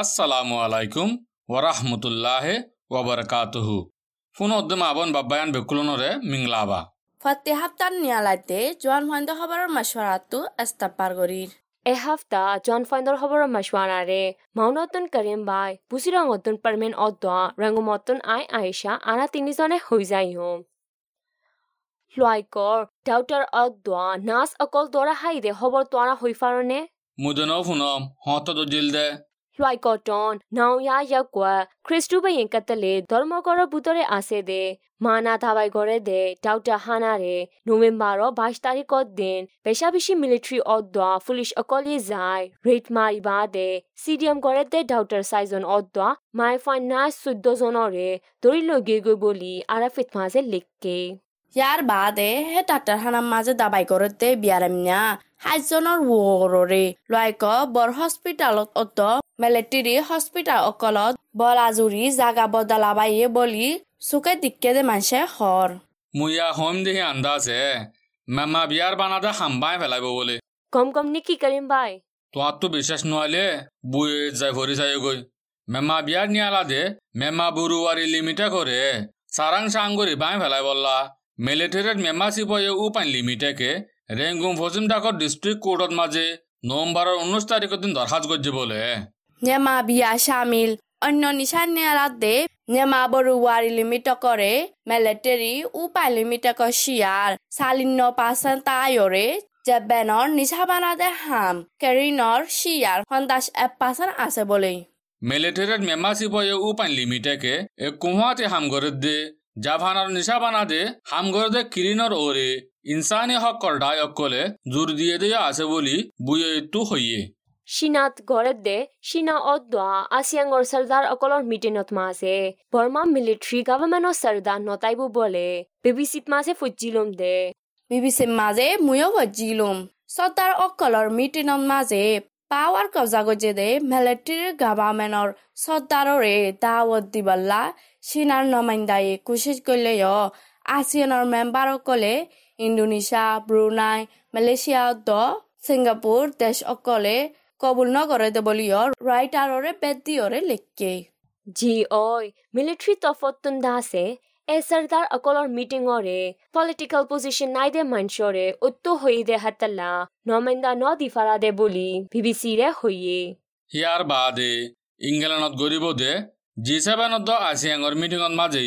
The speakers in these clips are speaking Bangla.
আসসালামু আলাইকুম ওরহমতুল্লাহ ওবরকাতুহু ফোন অদ্দম আবন বাব্বায়ান বেকুলনরে মিংলাবা। ফতে হাপ্তার নিয়ালাইতে জোয়ান হইন্দ খবরের মাসওয়ারাতু এস্তাপার গরির। এ হাফতা জন ফাইন্দর খবর মাসওয়ানারে মাউনতন করিম বাই বুসিরং অতন পারমেন অদ্দা রঙ্গমতন আই আয়েশা আনা তিনিজনে হৈ যায় হোম লয়কৰ ডাউটাৰ অদ্দা নাচ অকল দৰা হাইদে খবৰ তোৰা হৈ ফাৰনে? মুদনও ফোনম হত দজিল দে လွှိုက်ကော့တွန်နောင်ရရက်ကွာခရစ်တုဘယင်ကတလေဒေါ်မကောရဘူတရအာဆေတဲ့မာနာသာဘိုင်ကောရတဲ့ဒေါက်တာဟာနာတဲ့နိုဝင်ဘာရောဘိုင်စတာရီကော့ဒင်ဘေရှာဘီရှိမီလီထရီအော့ဒွာဖူလစ်အကောလီဇိုင်ရိတ်မာရီဘာတဲ့စီဒီအမ်ကောရတဲ့ဒေါက်တာဆိုင်ဇွန်အော့ဒွာမိုင်ဖိုင်နာဆုဒိုဇွန်အော်ရဲဒိုရီလိုဂေဂိုဘိုလီအာရဖစ်မာဇဲလစ်ကေ ইয়ার বাদে হে ডাক্তার হানার মাঝে দাবাই করতে বিয়ারামিয়া হাইজনৰ ৱৰৰে লয়ক বৰ হস্পিটালত অত মেলেটেৰী হস্পিটাল অকলত বলাজুৰি জাগা বদলাবাইয়ে বলি চুকে দিকে দে মানুহে হৰ। মুইয়া হোম দিহি আন্দাজে। মেমা বিয়ার বানাদে হাম্বাই ফেলাইব বলে। কম কম নিকি কৰিম বাই? তোমার তো বিশ্বাস নইলে বুয়ে যাই ভরি যাই গই মেমা বিয়ার নিয়ালা দে মেমা বুরুয়ারি লিমিটে করে সারাং সাঙ্গুরি বাই ফেলাই বললা। মিলিটারির মেম্বারশিপ হয়ে উপাইন লিমিটেকে। রেঙ্গুম ফজিম ডাকর ডিস্ট্রিক্ট কোর্টত মাঝে নভেম্বরের উনিশ তারিখের দিন দরখাস্ত করছে বলে। নেমা বিয়া শামিল অন্য নিশান নেয়ালাত দে নেমা বৰুৱাৰী লিমিট কৰে মেলেটেৰী উপায় লিমিট শিয়াৰ চালিন্ন পাৰ্চেণ্ট তায়ৰে জেবেনৰ নিশা বানাদে হাম কেৰিনৰ শিয়াৰ সন্দাস এক পাৰ্চেণ্ট আছে বলে মিলিটারির মেম্বারশিপ হয়ে উপাইন লিমিটেকে এ কুহাতে হাম করে দে জাভানার নিশা বানা দে হাম করে দে কিরিনর ওরে ইনসানি হক করডাই অকলে জোর দিয়ে দিয়ে আছে বলি বুয়ে তু হইয়ে চীনাত গড়ে দে চীনা অদ্দা আসিয়াঙৰ চৰ্দাৰ অকলৰ মিটিঙত মাছে বৰ্মা মিলিটাৰী গভৰ্ণমেণ্টৰ চৰ্দাৰ নতাইব বলে বিবিচিত মাছে ফুজিলম দে বিবিচিৰ মাজে ময়ো ভজিলোম চৰ্দাৰ অকলৰ মিটিঙৰ মাজে পাৱাৰ কব্জা গজে দে মিলিটাৰী গভৰ্ণমেণ্টৰ চৰ্দাৰৰে দাৱত দিবল্লা চীনাৰ নমাইন্দায়ে কোচিছ কৰিলে আছিয়ানৰ মেম্বাৰসকলে ইণ্ডোনেছিয়া ব্ৰুনাই মালয়েছিয়া দ ছিংগাপুৰ দেশ অকলে কবুল নকৰে বুলিও ৰাইটাৰৰে বেদিয়ৰে লিখে। জি ঐ মিলিটাৰী তফতুন দাসে এ চৰ্দাৰ অকলৰ মিটিঙৰে পলিটিকেল পজিশ্যন নাই দে মানছৰে উত্তু হৈ দে হাতলা নমেন্দা ন দিফাৰা দে বুলি বিবিচিৰে হৈয়ে। হিয়ার বাদে ইংল্যান্ডত গরিব দে জি সেভেনত আসিয়াঙর মিটিঙত মাজে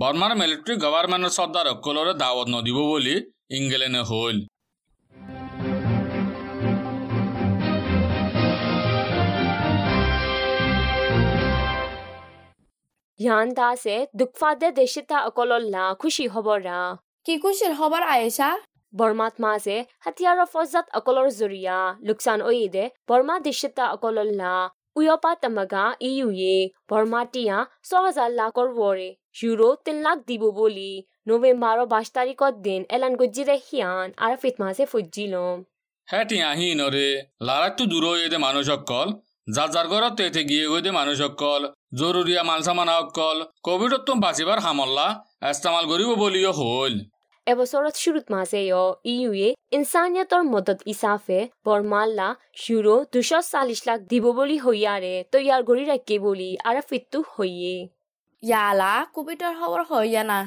বর্মার মিলিটারি গভর্নমেন্টের সর্দার অকলরে দাওয়াত নদিব বলি ইংল্যান্ডে হল। ইয়ান দাসে দুখফা দে দেশিতা অকলল্লা খুশি হবৰা কি কুশিৰ খবৰ আয়েছা বৰ্মাত মাছে হাতিয়াৰৰ ফজাত অকলৰ জৰিয়া লোকচান অইদে বৰ্মা দেশিতা অকলল্লা উয়পা তামাগা ইউয়ে বৰ্মা টিয়া ছহাজাৰ লাখৰ ৱৰে ইউৰো তিন লাখ দিব বলি নৱেম্বৰৰ বাইছ তাৰিখত দিন এলান গজ্জিৰে হিয়ান আৰু ফিট মাছে ফুজিলম হ্যাঁ আহি নরে লারাকটু দূর হয়ে দে মানুষ অকল যার যার ঘরত তেতে গিয়ে গই মানুষ অকল জরুরিয়া মাল সামান অকল কোভিডত তো বাঁচিবার হামল্লা এস্তেমাল করিব বলিও হল। এবছৰত শুৰুত মাজেয় ইউয়ে ইনচানিয়তৰ মদত ইচাফে বৰমাল্লা ইউৰো দুশ চাল্লিছ লাখ দিব বুলি হৈয়াৰে তৈয়াৰ কৰি ৰাখি বুলি আৰু ফিটটো হৈয়ে। ইয়ালা কোভিডৰ খবৰ হয় না।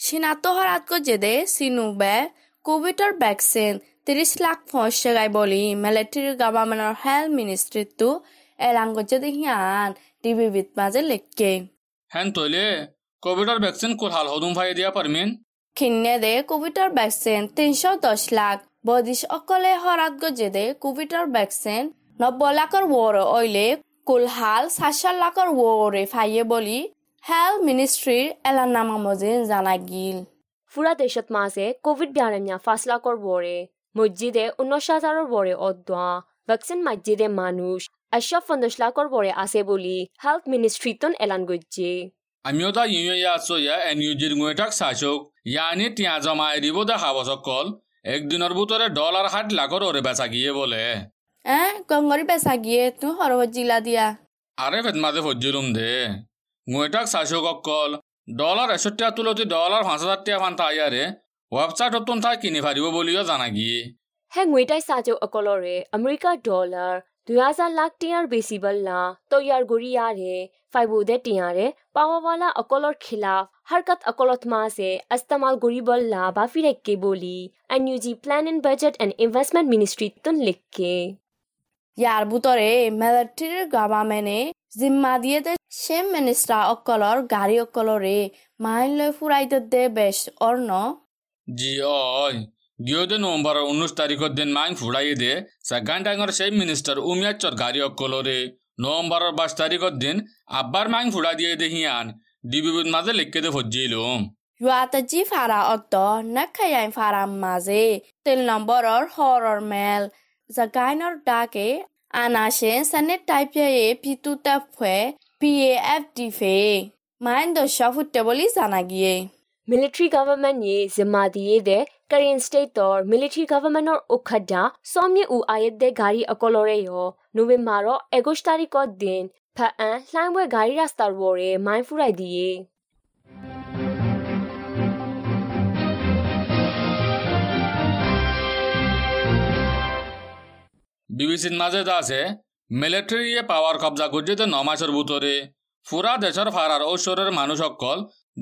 চীনাতো হৰাত গজে দে চিনুবে কোভিডৰ ভেকচিন ত্ৰিশ লাখ ফসে গাই বলি মিলিটাৰী গভৰ্ণমেণ্টৰ হেল্থ মিনিষ্ট্ৰীটো এলাং গজে দে সিয়ান টিভিত মাজে লেখকে। হ্যান তৈলে কোভিডর ভ্যাকসিন কোর হাল হদুম ভাই দিয়া পারমিন? খিন্নে দে কোভিডৰ ভেকচিন তিনশ দহ লাখ। বদিশ অকলে হৰাত গজে দে কোভিডৰ ভেকচিন নব্বৈ লাখৰ ৱৰ অইলে কুলহাল চাৰিশ লাখৰ ৱৰে ফাইয়ে বুলি। হেল্থ মিনিষ্ট্ৰীৰ এলানামা মজিন জানাই গিল। ফুৰা দেশত মাজে কোভিড ব্যায়ামীয়া পাঁচ লাখৰ বৰে মছজিদে ঊনৈছ হাজাৰৰ বৰে অদোৱা ভেকচিন মছজিদে মানুষ। লাখৰ বৰে আছে বুলি হেল্থ মিনিষ্ট্ৰীতন এলান গজ্জে আমিও তা ইউ ইয়া আছো ইয়া এন ইউ জির গুয়েটাক শাসক ইয়ানি টিয়া জমা এরিব দে হাবস কল একদিনের ভিতরে ডলার ষাট লাখর ওরে বেচা গিয়ে বলে এ গংগৰি বেচা গিয়ে তুই সৰবত জিলা দিয়া আরে ফেত মাঝে ফজ্জিলুম দে গুয়েটাক শাসক কল ডলার এশ টিয়া তুলতি ডলার পাঁচ হাজার টিয়া ফান তাইয়ারে ওয়েবসাইটত তুন তাই কিনি ফারিব বলিও জানা গিয়ে দুহাজার লাখ টিয়ার বেশি বললা তৈয়ার গড়ি আরে ফাইবুদে টিয়ারে পাওয়াওয়ালা অকলর খিলাফ। হরকত অকলত মাসে আস্তমাল গড়ি বললা বাফির এককে বলি। NUG plan and budget and investment ministry তুন লিখকে। ইয়ার বুতরে মেলাট্রির গাবামেনে জিম্মা দিয়েতে সে মিনিস্টার অকলর গাড়ি অকলরে মাইল লয় ফুরাইতে দে বেশ অর্ণ জি অয় গিয়োদে নভেম্বর উনিশ তারিখের দিন মাইন ফুড়াই দিয়ে সাগান ডাঙর সেই মিনিস্টার উমিয়া চরকারি অকলরে নভেম্বর বাইশ তারিখের দিন আব্বার মাইন ফুড়া দিয়ে দে হিয়ান ডিবিবির মাঝে লিখে দে ফজিলুম জি ফারা অত নাখাই ফারাম মাঝে তিন নম্বরর হরর মেল জাগাইনর ডাকে আনাশে সানে টাইপিয়ে ফিতুতা ফে পি এফ ডি ফে মাইন দশ ফুটে বলি জানা গিয়ে င်းနော်ဒါကေအာနာရှင်စနစ်တိုက်ပြရဲ့ပြည်သူတပ်ဖွဲ့ PAFD ဖေမိုင်းဒိုရှော့ဖတ်တဘလီဇာနာဂီယေ military government ye zimma diye de Korean state tor military government or ukhada somye u ayet de gari akolore yo november ro 21 tarikh ko din phat an hlaimwe gari rastar wo re main furai diye বিবিসির মাঝে আছে মিলিটারিয়ে পাওয়ার কবজা করছে ন মাসের ভিতরে ফুরা দেশের ফারার ঐশ্বরের মানুষ অকল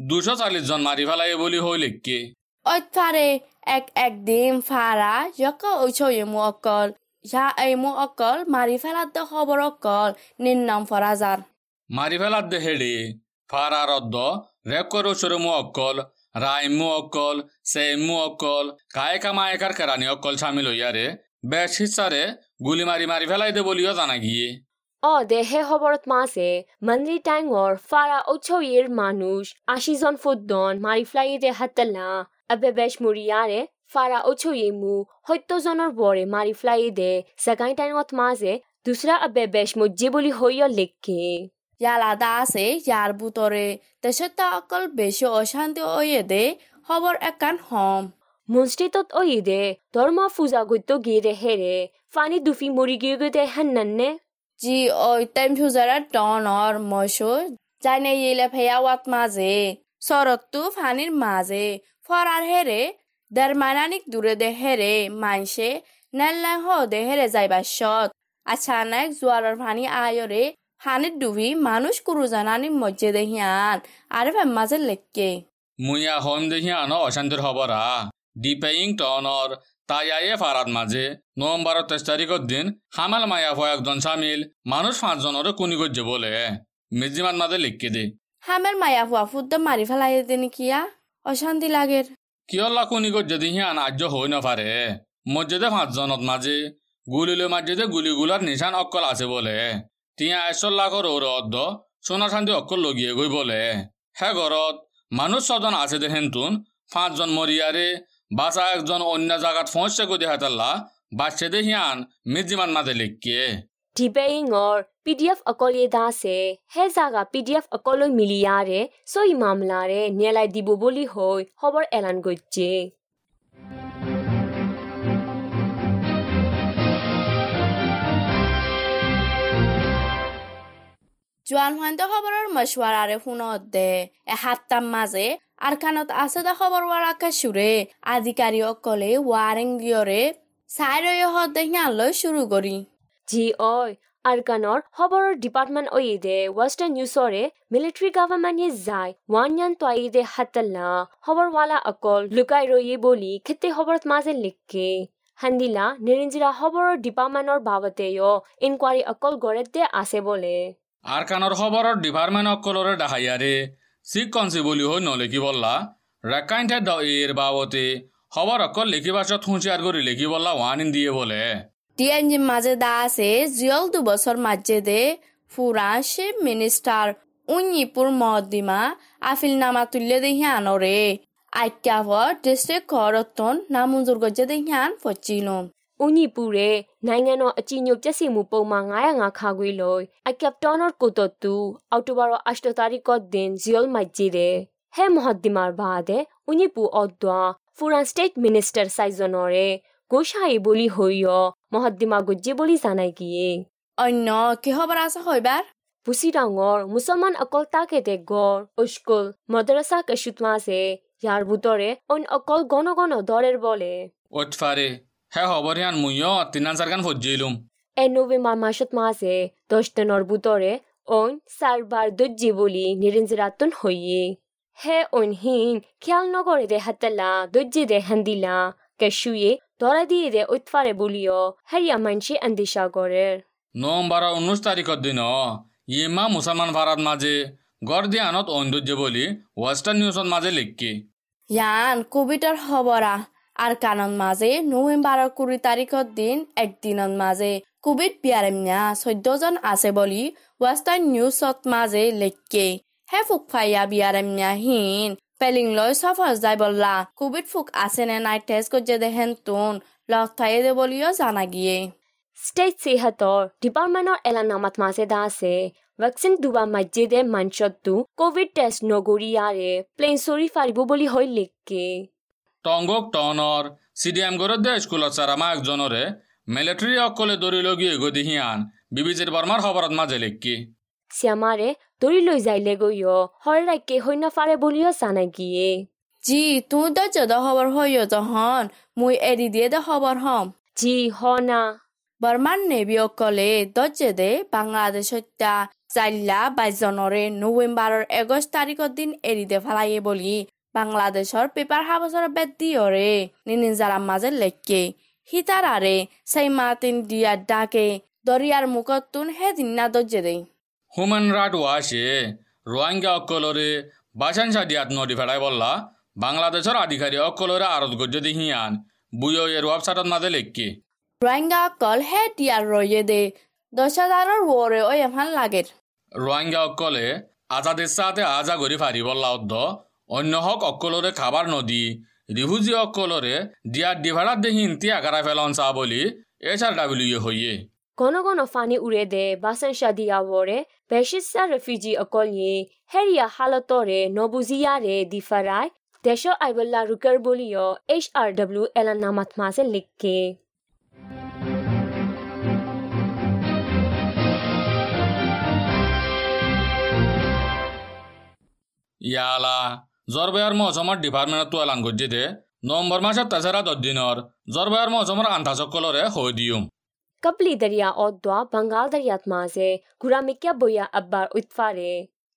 দুশো চাল্লিশ জন মারি ফেলাই বলি হই লিখকে অইতারে এক একদিন ফারা যক ঐছয়ে মু অকল যা এই মু অকল মারি ফেলার দে খবর অকল নিন্নাম ফরাজার মারি ফেলার দে হেডে ফারার অদ্দ রেক করে ঐশ্বরে মু অকল রায় মু অকল সে মু অকল কায়কা মায়কার কেরানি অকল সামিল হইয়ারে বেশ হিসারে গুলি মারি মারি ফেলাই দে বলিও জানা গিয়ে। অ দেহে খবরত মাসে মন্দির টাইমর ফারা ওছয়ের মানুষ আশি জন ফুদ্দন মারি ফ্লাইতে হাতলা আবে বেশ মুরিয়ারে ফারা ওছয়ে মু হত্য জনৰ বৰে মাৰি ফ্লাই দে সেকাই টাইমত মাসে দুসরা আবে বেশ মজ্জে বলি হইয় লেখকে ইয়ালাদা আছে ইয়ার ভিতরে দেশের অকল বেশি অশান্তি ওয়ে দে খবর একান হম। মনস্টেতত ওইদে ধর্ম ফুজা গত্য গিয়ে হেরে ফানি দুফি মরি গিয়ে গতে হান্নান্নে জি ওই টাইম ফিউজারের টনর মশো জানে ইলে ফেয়াওয়াত মাঝে শরৎতু ফানির মাঝে ফরার হেরে দেরমানানিক দূরে দে হেরে মাইসে নেল্লাং হ দে হেরে যাইবা সৎ আচানক জোয়ারের ফানি আয়রে ফানির ডুবি মানুষ কুরু জানানি মজ্জে দেহিয়ান আর ফেম মাঝে লেখকে মুইয়া হম দেখি আনো অশান্তির খবরা ডিপেইং টনর তাইয়ায়ে ফারাত মাঝে নভেম্বরের তেইশ তারিখের দিন হামাল মায়া একজন সামিল মানুষ পাঁচজনের কুনি করছে বলে। মিজিমান মাঝে লিখকে দে। হামের মায়া ফুয়া ফুদ্দ মারি ফেলাই দেনি কিয়া? অশান্তি লাগের কিয়ল্লা কুনি করছে দিহি আন আজ্য হই না পারে। মসজিদে পাঁচজনত মাঝে গুলিলে মাঝে গুলিগুলার নিশান অক্কল আছে বলে। তিয়া একশো লাখর ওর অর্ধ সোনা শান্তি অক্কল লগিয়ে গই বলে। হ্যাঁ ঘরত মানুষ ছজন আছে দেখেন তুন পাঁচজন মরিয়ারে বাসা একজন অন্য জায়গাত ফসছে গদি হাতাল্লা বাচ্চা দেহিয়ান মিজিমান মাঝে লিখকে ডিবেইংৰ পিডিএফ অকলে দাসে হে জাগা পিডিএফ অকলৈ মিলিয়াৰে সই মামলাৰে নিয়ালাই দিব বুলি হৈ খবৰ এলান কৰিছে জোৱান হোৱান্তে খবৰৰ মছৱাৰাৰে শুনত দে এসাতটাৰ মাজে আৰখানত আছে দে খবৰ ৱাৰাকে সুৰে আধিকাৰী অকলে ৱাৰিং দিয়ৰে চাই ৰৈ সিয়ালৈ শুৰু কৰি। জি অই আৰকানৰ খবৰৰ ডিপাৰ্টমেণ্ট অইদে ৱেষ্টাৰ্ণ নিউজৰে মিলিটাৰী গভৰ্ণমেণ্টে যায় ওৱান তইদে হাতলা খবৰৱালা অকল লুকাই ৰয়ে বুলি খেতে খবৰত মাজে লিখকে হান্দিলা নিৰঞ্জিৰা খবৰৰ ডিপাৰ্টমেণ্টৰ বাবতেও ইনকুৱাৰী অকল গড়েতে আছে বোলে। আৰ কানোৰ খবৰেৰ ডিপাৰ্টমেন্ট অকলৰে শিখ কনসি বলি হই নলেখি বললা রেকাইন্টে দ এর বাবতে খবর অকল লিখিবাসত হুঁচিয়ার করে লিখি বললা ওয়ানিন দিয়ে বলে। টিএনজি মাজে দা আছে, জিয়ল দুবছৰ মাজে দে, ফুৰা চিফ মিনিষ্টাৰ উইপুৰ মহদিমা আফিল নামা তুল্য দে সিয়ানৰে আইকাভৰ ডিষ্ট্ৰিক্ট ঘৰতন নামঞ্জুৰ গজে দে সিয়ান ফচিলম ဦးညီပူတဲ့နိုင်ငံတော်အကြီးအကျယ်ပြည့်စုံမှုပုံမှန်905ခါခွေလို့အကပ်တော်ကိုတော်သူအောက်တိုဘာရအရှတတာရီကော့ဒင်ဇီယလ်မိုက်ဂျီတဲ့ဟဲမဟတ်ဒီမာဘာတဲ့ဦးညီပူအော့တော့ဖူရန်စတိတ်မင်းစတာဆိုင်ဇနော်ရဲ့ဂိုရှာရီဘိုလီဟိုယောမဟတ်ဒီမာကိုဂျီဘိုလီဇာနိုင်ကီယေ অন্য কি খবৰ আছে হইবাৰ বুসি ডাঙর মুসলমান অকল তাকে দে গড় উস্কুল মাদ্রাসা কশুতমাসে ইয়ার ভিতরে অন অকল গণ গণ দরের বলে ওট ফারে হ্যাঁ খবর হিয়ান মুইও তিনান ফজ্জিলুম এ নভেম্বর মাসত মাসে দশ দিনের বুতরে অন চারবার দজ্জি বলি নিরঞ্জরাতন হইয়ে হে অন হিন খেয়াল নগরে দে হাতলা দজ্জি দে হান্দিলা কেশুয়ে ধরা দিয়ে দে উৎফারে বলিও হারিয়া মানসি আন্দিশা করে নৱেম্বৰৰ ঊনৈছ তাৰিখৰ দিন ইমা মুছলমান ভাৰত মাজে গড় দিয়ানত ঐন্দৰ্য বুলি ৱেষ্টাৰ্ণ নিউজত মাজে লিখি ইয়ান কোভিডৰ খবৰা। কানত মাঝে নভেম্বরের কুড়ি তারিখের দিন একদিনের মাঝে কোভিড বিয়ারেমিয়া চৈধ্য জন আছে বলি ওয়েস্টার্ন নিউজত মাঝে লেখকে হে ফুক ফাইয়া বিয়ারেমিয়া হিন, পেলিং লয় সফর যাই বললা কোভিড ফুক আছে নে নাই টেস্ট করছে দেখেন তুন, লগ দে বলিও জানা গিয়ে। ষ্টেট সেহাতৰ ডিপাৰ্টমেণ্টৰ এলানামাত মাজে দা আছে। ভেকচিন দুবা মাজিদে মাঞ্চতটো কোভিড টেষ্ট নগৰীয়াৰে প্লেন চৰি ফাৰিব বুলি হৈ লিখকে টংগক টনৰ চি ডি এম গড়ত স্কুলত চাৰামা একজনৰে মিলিটাৰী অকলে দৌৰি লগি এগদি হিয়ান বিবিজিৰ বৰ্মাৰ খবৰত মাজে লিখি শ্যামাৰে দৌৰি লৈ যাইলে গৈও হৰৰাইকে হৈ নাফাৰে বুলিও জানাই গিয়ে। জি তুই তো যদ খবর হইয় তখন মুই এরি দিয়ে দে খবর হম। জি হনা বর্মান নেবি অকলে দজ্জে দে বাংলাদেশ হত্যা চাইলা বাইশ জনরে নভেম্বরের এগস্ট তারিখের দিন এরি দে ফেলাইয়ে বলি। বাংলাদেশর পেপার হাবসর বেদ দিয়রে নিনিজারাম মাঝে লেখকে। হিতারারে সেই মাতিন দিয়া ডাকে দরিয়ার মুখতুন হে দিন না দজ্জে দে হুমেন রাইট ওয়াশে রোহিঙ্গা অকলরে বাসানসা দিয়াত নদী ফেলাই বললা বাংলাদেশৰ আধিকাৰী অকলৰে আৰত গজ্জদি হিয়ান বুয়ো এর ওয়েবসাইটত মাজে লিখি রোহিঙ্গা অকল হে দিয়ার রয়ে দে দশ হাজারের ওরে এমন লাগের রোহিঙ্গা অকলে আজাদের সাথে আজা গরি ফারি বললা অদ্দ অন্য হক অকলরে খাবার নদী রিফুজি অকলরে দিয়ার ডিভাড়াত দেহিন তিয়া কারা ফেলন চা বলি এছাড় ডাব্লিউ হইয়ে ঘন ঘন ফানি উৰে দে বাচন শাদিয়া বৰে বেশিসা রেফিউজি অকলিয়ে হেৰিয়া হালতৰে নবুজিয়াৰে দিফাৰাই দেশৰ আইবল্লা ৰুকাৰ বুলিও এইচ আৰ ডব্লিউ এলানামাত মাজে লিখকে। ইয়ালা জরবায়ার মহসমার ডিপার্টমেন্টতো এলান করছে দে নভেম্বর মাসের তেসেরা দশ দিনের জরবায়ার মহসমার আন্তাসকলরে হৈ দিউম कपली दरिया और दुआ बंगाल दरियात माजे गुरामिक्या बोया अब्बार उत्फारे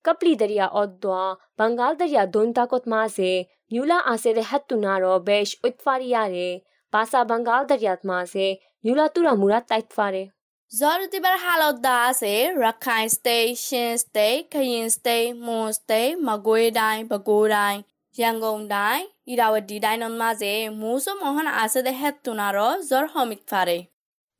कपली दरिया और दुआ बंगाल दरिया दोनता कोत माजे न्यूला आसे रे हत तुनारो बेश उत्फारिया रे पासा बंगाल दरियात माजे न्यूला तुरा मुरा ताइतफारे হালত দা আছে Rakhine state Chin state Kayin state Mon state Magway die Bago ডাই ইয়াঙ্গং ডাই ইরাওয়াদি ডাইনন মাঝে মুসো মোহন আছে দে হেত তুনার জ্বর হমিক ফারে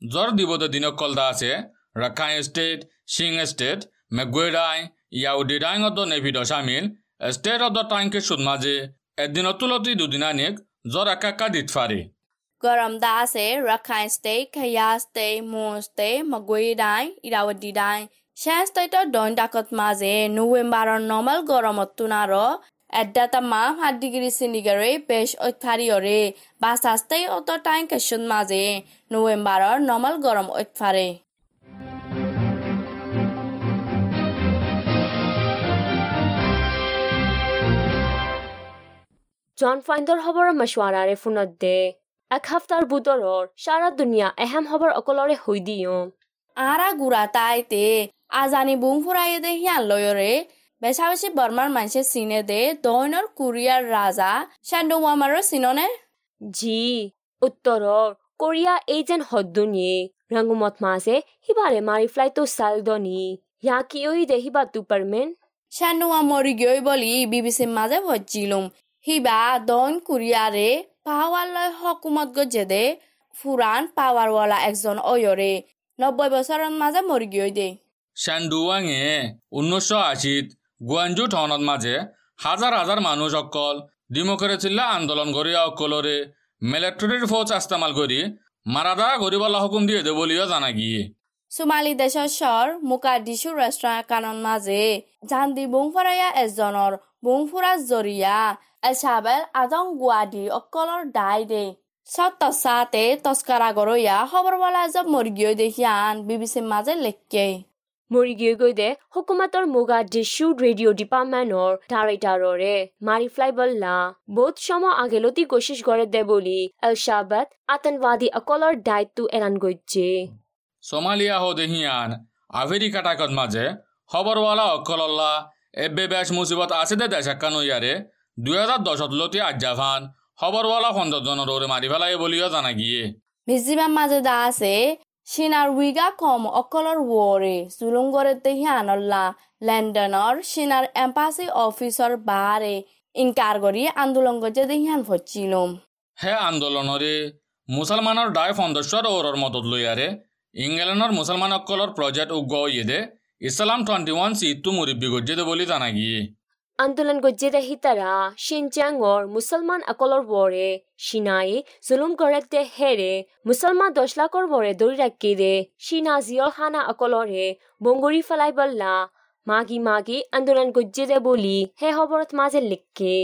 জ্বর দিবদ দিনকলদা আছে রাখাইন স্টেট সিং স্টেট মেগুয়েডাই ইয়াউডিডাইং অদ্দ নেভিড সামিল স্টেট অদ্দ টাইংকে সুদ মাঝে এদিন তুলতি দুদিনানিক জ্বর একা একা দিত ফারে গরম দা আছে Rakhine state Kayah state Mon state Magway die Irrawaddy ডাই শেষ স্টেটর দইন ডাকত মাঝে নভেম্বরের নর্মাল গরমত তুনার এডাতা মা সাত ডিগ্রি সেন্টিগ্রেড বেশ ঐতফারিয়রে বাসাস্তেই অত টাইম কেশন মাঝে নভেম্বরের নর্মাল গরম ঐতফারে জন ফাইণ্ডৰ খবৰৰ মছৱাৰাৰে ফোনত দে এক হাফতাৰ বুটৰৰ সাৰা দুনিয়া এহেম খবৰ অকলৰে হৈ দিওঁ। আরা গুড়া তাইতে আজানি বুং ফুরাইয়ে দে হিয়ান লয়রে বেশা বেশি বর্মার মানুষের সিনে দে দৈনর কুরিয়ার রাজা শান্ডু ওয়ামারও সিননে জি উত্তৰৰ কোৰিয়া এই যেন হদ্দুনিয়ে ৰঙুমত মাছে সিবাৰে মাৰি ফ্লাইটো চাল দনি ইয়া কি ঐ দে সিবা তুপাৰমেন শান্ডু মরি গই বলি বিবিসির মাঝে ভজ্জিলুম। হিবা দৈন কুরিয়ারে লয় হকুমত গজে দে ফুরান পাওয়ারওয়ালা একজন অয়রে নব্বই বছরের মাঝে মরি গই দে। শ্যান্ডুৱাঙে ঊনৈছশ আশীত গুৱাঞ্জু টাউনত মাজে হাজাৰ হাজাৰ মানুহ অকল ডেমক্ৰেচিল্লা আন্দোলন কৰি অকলৰে মিলিটাৰীৰ ফৌজ ইস্তেমাল কৰি মাৰাদা কৰিবলা হুকুম দিয়ে দে বুলিও জানা গিয়ে। সোমালি দেশৰ স্বৰ মোকাডিছু ৰেষ্টুৰেণ্ট কানৰ মাজে জান্দি বুংফৰায়া এজনৰ বুংফুৰা জৰিয়া অকলৰ দাই দে সত্য সাতে তস্কাৰা গৰয়া খবৰৱালা এজব মৰ্গীয় দেখিয়ান বিবিচিৰ মাজে লেখকে মৰি গৈ দে হুকুমাতৰ মুগা ডিছু ৰেডিঅ' ডিপাৰ্টমেণ্টৰ ডাইৰেক্টৰৰে মাৰি ফ্লাই বল্লা বহুত সময় আগেলতি কোচিছ কৰে দে বুলি এল শাবাদ আতংবাদী অকলৰ দায়িত্ব এলান গৈছে সোমালিয়া হো দেহিয়ান আফ্রিকা টাকত মাঝে খবরওয়ালা অকলল্লা এবে বেশ মুসিবত আছে দে দেশ একানো ইয়ারে দুই হাজার দশত লতি আজ্জাফান খবরওয়ালা সৌন্দর্যনৰ ওরে মারি ফেলাই বলিও জানা গিয়ে। মিজিমান মাঝে দা আছে সিনার উইগা কম অকলর ওরে জুলুম করে তেহিয়ানল্লা লন্ডনৰ সিনার এম্বাসি অফিসর বারে ইনকার করি আন্দোলন করছে দেহিয়ান ফচ্ছিলুম হে আন্দোলনরে মুছলমানৰ ডাই সদস্যৰ ওৰৰ মদত লয়ারে ইংলেণ্ডৰ মুছলমানসকলৰ প্ৰজেক্ট উগ্ৰ ইয়েদে ইছলাম টুৱেণ্টি ওৱান চিটটো মুৰব্বী গজ্জেদে বুলি জানা গিয়ে। আন্দোলন গজ্জেদে হিতারা শিনজাংর মুসলমান আকলর বরে, সিনাই জুলুম গড়েতে হেরে, মুসলমান দশ লাখর বরে দৌড়ি রাখি দে, সিনা জিয়ল হানা আকলরে বঙ্গুরি ফেলাই বললা, মাগি মাগি আন্দোলন গজ্জেদে বলি হে খবরত মাঝে লিখকে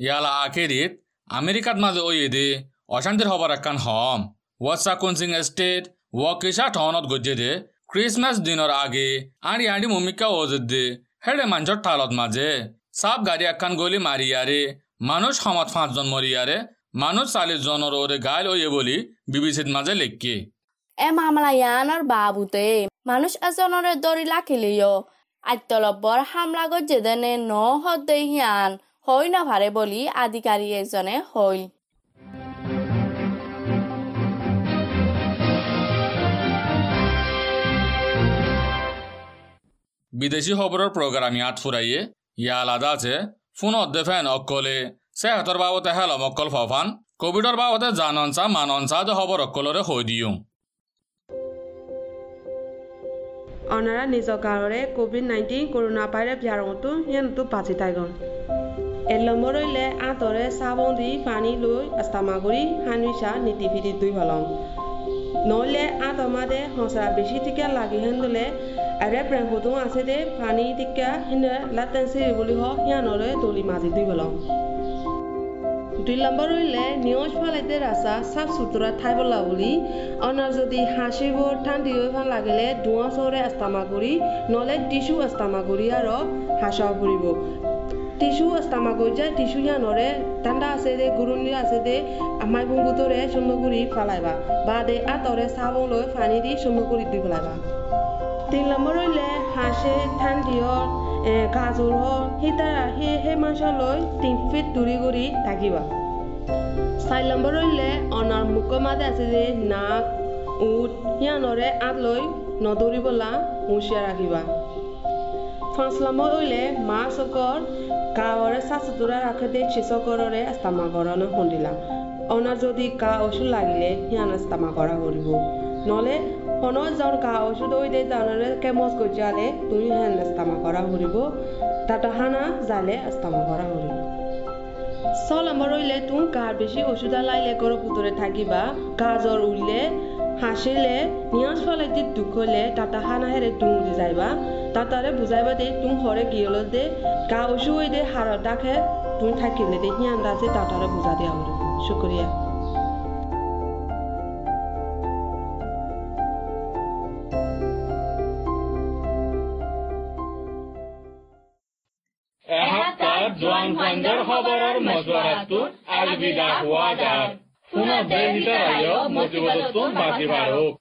ইয়ালা আখেরিত আমেরিকাত মাজে ঐ এদে অশান্তিৰ খবৰ একান হম ৱাটছাকুনচিং ষ্টেট ৱকিছা ঠনত গজ্জেদে, ক্ৰিছমাছ দিনৰ আগে, আঁৰি আঁৰি মমিকা অজত দে, হেৰে মাঞ্চৰ ঠালত মাজে। চাপ গাড়ী একান গলি মাৰিয়াৰে মানুহ সমাজ পাঁচজন মৰিয়াৰে মানুহ চাল্লিছ জনৰ ওৰে গাইল ঐয়ে বুলি বিবিচিত মাজে লেখকে। এ মামলা ইয়ানৰ বাবুতে মানুষ এজনরে দড়ি লাখিলিও আত্মলব্বর হামলা গজ্জে দেনে ন হদ্দে হিয়ান হই না ভারে বলি আধিকারী এজনে হইল। বিদেশি খবৰৰ প্ৰগ্ৰাম ইয়াত ফুৰাইয়ে ইয়া আলাদা আছে। ফোনত দে ফেন অকলে সেহাতৰ বাবতে হেলম অকল ফফান। কোভিডৰ বাবতে জাননচা মাননচা দে খবৰ অকলৰে হৈ দিওঁ। অনারা নিজ কারণে কোভিড নাইন্টিন করোনা ভাইরাস বিয়ারতো হিয়ানতো বাঁচি তাইগন এলমরইলে আঁতরে চাবন্দি পানি লৈ আস্তামাগুৰি হানুইছা নীতি ফিতি দুই হলং। নইলে আঁতমাদে হসরা বেশি টিকা লাগি হেন্দলে আরে প্রেম হতো আছে দে, পানি টিকা হিনে লাতেন্সি বুলি হ হিয়ানরে দলি মাজি দুই হলং দুই নম্বর হইলে নিউজ ফালাইতে রাস্তা সাফ সুতরা ঠাইবলা বলি অনার যদি হাসিব ঠান্ডি হয়ে ভালো লাগিলে ধোঁয়া চরে আস্তামা করি নলে টিসু আস্তামা করি আর হাসা ফুরিব টিসু আস্তামা করি যায় টিসু ইয়ানরে ঠান্ডা আছে দে গুরুনি আছে দে আমাই বুঙ্গুতরে শূন্য করি বা দে আতরে চাবন লৈ পানি দি করি দি ফেলাইবা তিন নম্বৰ হইলে হাঁসে ঠান্ডিও গাজর হল হিতারা হে হে মাংসলৈ তিন ফিট দূরি কৰি থাকিবা চাৰি নম্বৰ হইলে অনাৰ মুখৰ মাজে আছে যে নাক উঠ সিয়ানৰে আঁত লৈ নদৌৰিবলা হুঁচিয়াৰ ৰাখিবা পাঁচ নম্বৰ হইলে মা চকৰ চা চুতুৰা ৰাখে দে চিচকৰৰে আস্তামা কৰণ খুন্দিলা। অনাৰ যদি কা ওষুধ লাগিলে সিয়ান আস্তামা কৰা কৰিব নহ'লে হনৰ জ্বৰ গা ওষুধ ওই দে জানৰে কেমচ গজালে তুমি হেন আস্তামা কৰা কৰিব তাত হানা জালে আস্তামা কৰা কৰিব ছ নম্বৰ রইলে তুমি গার বেশি ওষুধ লাইলে করো পুতরে থাকিবা। গা জ্বর উঠলে হাসিলে নিয়াজ ফলে দি হলে তাতা হানা হেরে তুমি যাইবা। তাতারে বুঝাইবা দে, তুমি হরে গিয়েল দে, গা ওষুধ ওই দে হার ডাকে, তুমি থাকিলে দে, হিয়ান দাসে তাতারে বুঝা দেওয়া হলে শুক্রিয়া। মজিবতটো বাজি বাঢ়ক